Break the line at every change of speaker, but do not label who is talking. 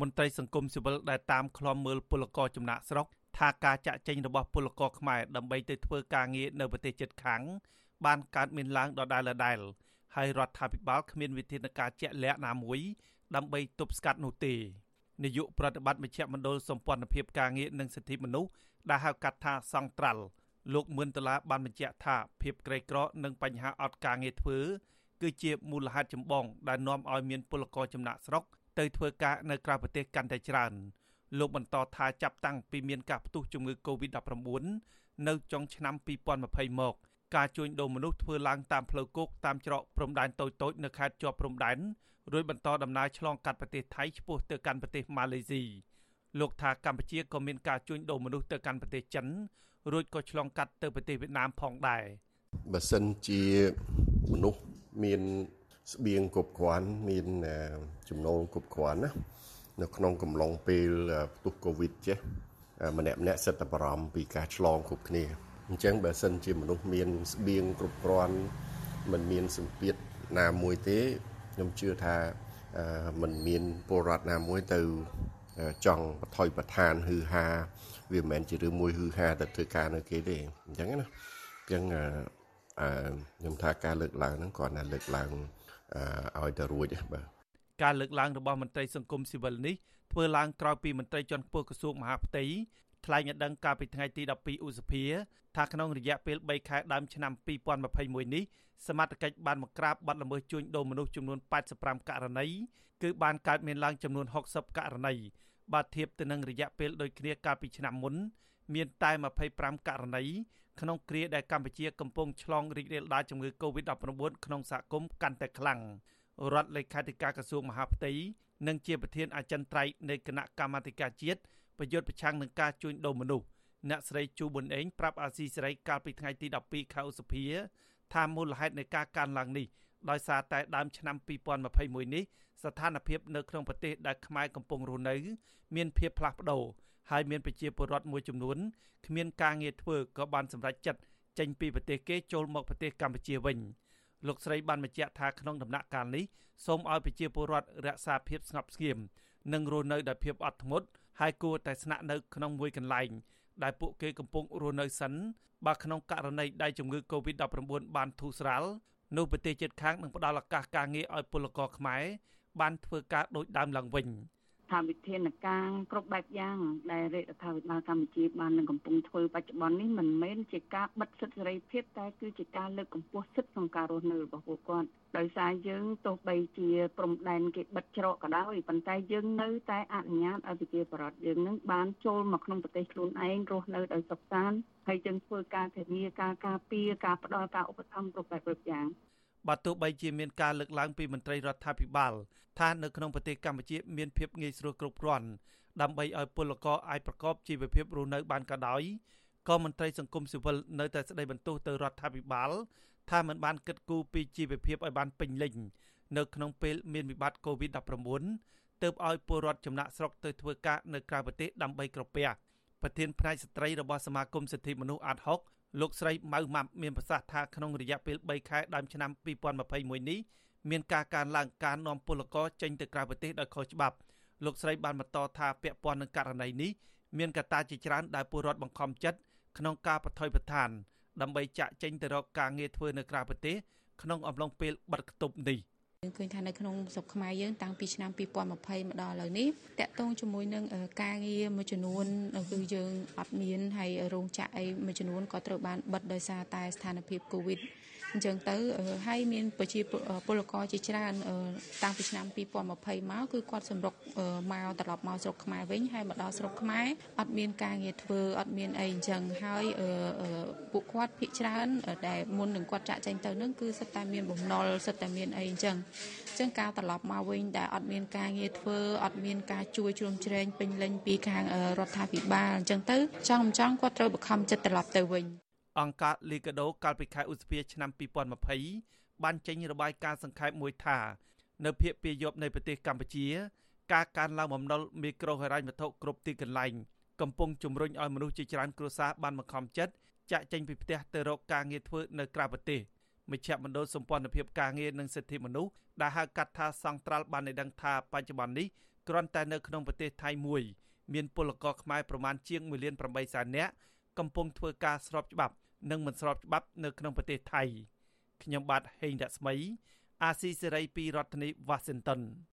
មន្ត្រីសង្គមស៊ីវិលដែលតាមឃ្លាំមើលពលករចំណាក់ស្រុកថាការចាក់ចែងរបស់ពលករខ្មែរដើម្បីទៅធ្វើការងារនៅប្រទេសជិតខាងបានកើតមានឡើងដដែលៗហើយរដ្ឋាភិបាលគ្មានវិធានការជាក់លាក់ណាមួយ ដើម្បីទប់ស្កាត់នោះទេនាយកប្រតិបត្តិមជ្ឈមណ្ឌលសម្ព័ន្ធភាពការងារនិងសិទ្ធិមនុស្សដែលហៅកាត់ថាសង្ត្រាល់លោកមឿនដុល្លារបានបញ្ជាក់ថាភាពក្រីក្រនិងបញ្ហាអត់ការងារធ្វើ គឺជាមូលហេតុចម្បងដែលនាំឲ្យមានពលករចំណាក់ស្រុក ទៅធ្វើការនៅក្រៅប្រទេសកាន់តែច្រើនលោកបន្តថាចាប់តាំងពីមានការផ្ទុះជំងឺ Covid-19 នៅចុងឆ្នាំ2020មកការជួញដូរមនុស្សធ្វើឡើងតាមផ្លូវគោកតាមច្រកព្រំដែនតូចៗនៅខេត្តជាប់ព្រំដែនរួចបន្តដំណើរឆ្លងកាត់ប្រទេសថៃឆ្ពោះទៅកាន់ប្រទេសម៉ាឡេស៊ីលោកថាកម្ពុជាក៏មានការជួញដូរមនុស្សទៅកាន់ប្រទេសចិនរួចក៏ឆ្លងកាត់ទៅប្រទេសវៀតណាមផងដែរ
បើសិនជាមនុស្សមាន ស្បៀងគ្រប់គ្រាន់មានចំណូលគ្រប់គ្រាន់ណានៅក្នុងកំឡុងពេលផ្ទុះកូវីដចេះម្នាក់ម្នាក់សិតតែបារម្ភពីការឆ្លងគ្រប់គ្នាអញ្ចឹងបើសិនជាមនុស្សមានស្បៀងគ្រប់គ្រាន់មិនមានសម្ពាធណាមួយទេខ្ញុំជឿថាมันមានពលរដ្ឋណាមួយទៅចង់បថុយប្រឋានហឺហា វាមិនមែនជារឿងមួយហឺហាទៅធ្វើការនៅគេទេអញ្ចឹងណាអញ្ចឹងអឺខ្ញុំថាការលើកឡើងហ្នឹងគ្រាន់តែលើកឡើង ឲ្យទៅរួចបាទ
ការលើកឡើងរបស់មន្ត្រីសង្គមស៊ីវិលនេះធ្វើឡើងក្រោយពីមន្ត្រីជាន់ខ្ពស់ក្រសួងមហាផ្ទៃថ្លែងឲ្យដឹងកាលពីថ្ងៃទី12ឧសភាថាក្នុងរយៈពេល3ខែដើមឆ្នាំ2021នេះសមត្ថកិច្ចបានបង្ក្រាបបទល្មើសជួញដូរមនុស្សចំនួន85ករណីគឺបានកើតមានឡើងចំនួន60ករណីបើធៀបទៅនឹងរយៈពេលដូចគ្នាកាលពីឆ្នាំមុន មានតែ25ករណីក្នុងគ្រាដែលកម្ពុជាកំពុងឆ្លងរីករាលដាលជំងឺ Covid-19 ក្នុងសហគមន៍កាន់តែខ្លាំងរដ្ឋលេខាធិការក្រសួងមហាផ្ទៃនិងជាប្រធានអចិន្ត្រៃយ៍នៃគណៈកម្មាធិការជាតិប្រយុទ្ធប្រឆាំងនឹងការជួញដូរមនុស្សអ្នកស្រីជូប៊ុនអេងប្រាប់អាស៊ីសេរីកាលពីថ្ងៃទី12ខែឧសភាថាមូលហេតុនៃការកើនឡើងនេះដោយសារតែដើមឆ្នាំ2021នេះស្ថានភាពនៅក្នុងប្រទេសដែលខ្មែរកំពុងរស់នៅ មានភាពផ្លាស់ប្ដូរ ហើយមានប្រជាពលរដ្ឋមួយចំនួនគ្មានការងារធ្វើក៏បានសម្រេចចិត្តចេញពីប្រទេសគេចូលមកប្រទេសកម្ពុជាវិញលោកស្រីបានបញ្ជាក់ថាក្នុងដំណាក់កាលនេះសូមឲ្យប្រជាពលរដ្ឋរក្សាភាពស្ងប់ស្ងៀមនិងរស់នៅដោយភាពអត់ធ្មត់ហើយគួរតែស្នាក់នៅក្នុងមួយកន្លែងដែលពួកគេកំពុងរស់នៅសិនបើក្នុងករណីដែលជំងឺ Covid-19 បានធូរស្រាលនោះប្រទេសជិតខាងនឹងផ្ដល់ឱកាសការងារឲ្យពលករខ្មែរបានធ្វើការដូចដើមឡើងវិញ។
ថាវិធានការគ្រប់បែបយ៉ាងដែលរាជរដ្ឋាភិបាលកម្ពុជាបាននឹងកំពុងធ្វើបច្ចុប្បន្ននេះមិនមែនជាការបិទសិទ្ធិសេរីភាពតែគឺជាការលើកកម្ពស់សិទ្ធិក្នុងការរស់នៅរបស់ពួកគាត់ដោយសារយើងទោះបីជាព្រំដែនគេបិទច្រកក៏ដោយប៉ុន្តែយើងនៅតែអនុញ្ញាតឲ្យប្រជាពលរដ្ឋយើងនឹងបានចូលមកក្នុងប្រទេសខ្លួនឯងរស់នៅដោយសុខសាន្តហើយយើងធ្វើការធានាការការពារការផ្ដល់ការឧបត្ថម្ភគ្រប់បែបគ្រប់យ៉ាង
បើទោះបីជាមានការលើកឡើងពីមន្ត្រីរដ្ឋាភិបាលថានៅក្នុងប្រទេសកម្ពុជាមានភាពងាយស្រួលគ្រប់គ្រាន់ដើម្បីឲ្យពលករអាចប្រកបជីវភាពរស់នៅបានក៏ដោយក៏មន្ត្រីសង្គមស៊ីវិលនៅតែស្ដីបន្ទោសទៅរដ្ឋាភិបាលថាមិនបានគិតគូរពីជីវភាពឲ្យបានពេញលេញនៅក្នុងពេលមានវិបត្តិ COVID-19 ទើបឲ្យពលរដ្ឋចំណាក់ស្រុកទៅធ្វើការនៅក្រៅប្រទេសដើម្បីក្រពះប្រធានផ្នែកស្ត្រីរបស់សមាគមសិទ្ធិមនុស្សអាត់ហុក លោកស្រីម៉ៅម៉ាប់មានប្រសាសន៍ថាក្នុងរយៈពេល3ខែដើមឆ្នាំ2021នេះមានការកើនឡើងការនាំពលករចេញទៅក្រៅប្រទេសដោយខុសច្បាប់លោកស្រីបានបន្តថាពាក់ព័ន្ធនឹងករណីនេះមានកត្តាជាច្រើនដែលពលរដ្ឋបង្ខំចិត្តក្នុងការបថុយប្រឋានដើម្បីចាក់ចេញទៅរកការងារធ្វើនៅក្រៅប្រទេសក្នុងអំឡុងពេលបិទគប់នេះ។
យើងឃើញថានៅក្នុងស្រុកខ្មែរយើងតាំងពីឆ្នាំ2020មកដល់ឥឡូវនេះតកតងជាមួយនឹងការងារមួយចំនួនគឺយើងអត់មានហើយរោងចក្រអីមួយចំនួនក៏ត្រូវបានបិទដោយសារតែស្ថានភាព Covid អញ្ចឹងទៅហើយមានប្រជាពលករជាច្រើន តាំងពីឆ្នាំ2020មកគឺគាត់សម្រុកមកត្រឡប់មកស្រុកខ្មែរវិញហើយមកដល់ស្រុកខ្មែរអត់មានការងារធ្វើអត់មានអីអញ្ចឹងហើយពួកគាត់ភិកច្រើន ដែលមុននឹងគាត់ចាក់ចេញទៅនឹងគឺសិតតែមានបំណុលសិតតែមានអីអញ្ចឹងអញ្ចឹងការត្រឡប់មកវិញដែលអត់មានការងារធ្វើអត់មានការជួយជ្រោមជ្រែងពេញលេញពីខាងរដ្ឋាភិបាលអញ្ចឹងទៅចង់មិនចង់គាត់ត្រូវបង្ខំចិត្តត្រឡប់ទៅវិញ
អង្គការ Liga do កាលពីខែឧសភាឆ្នាំ2020បានចេញរបាយការណ៍សង្ខេបមួយថា នៅភាគពាយព្យនៃប្រទេសកម្ពុជា ការកើនឡើងបំណុលមីក្រូហិរញ្ញវត្ថុគ្រប់ទីកន្លែងកំពុងជំរុញឲ្យមនុស្សជាច្រើនគ្រួសារបានបង្ខំចិត្តចាក់ចេញពីផ្ទះទៅរកការងារធ្វើនៅក្រៅប្រទេសមជ្ឈមណ្ឌលសម្ព័ន្ធភាពការងារនិងសិទ្ធិមនុស្សដែលហៅកាត់ថាសង្ត្រាល់បានឲ្យដឹងថាបច្ចុប្បន្ននេះគ្រាន់តែនៅក្នុងប្រទេសថៃមួយ មានពលករខ្មែរប្រមាណជាង1លាន8សែននាក់ កំពុងធ្វើការស្របច្បាប់ និងមិនស្របច្បាប់នៅក្នុងប្រទេសថៃខ្ញុំបាទហេងរស្មី អាស៊ីសេរីពីរដ្ឋធានី Washington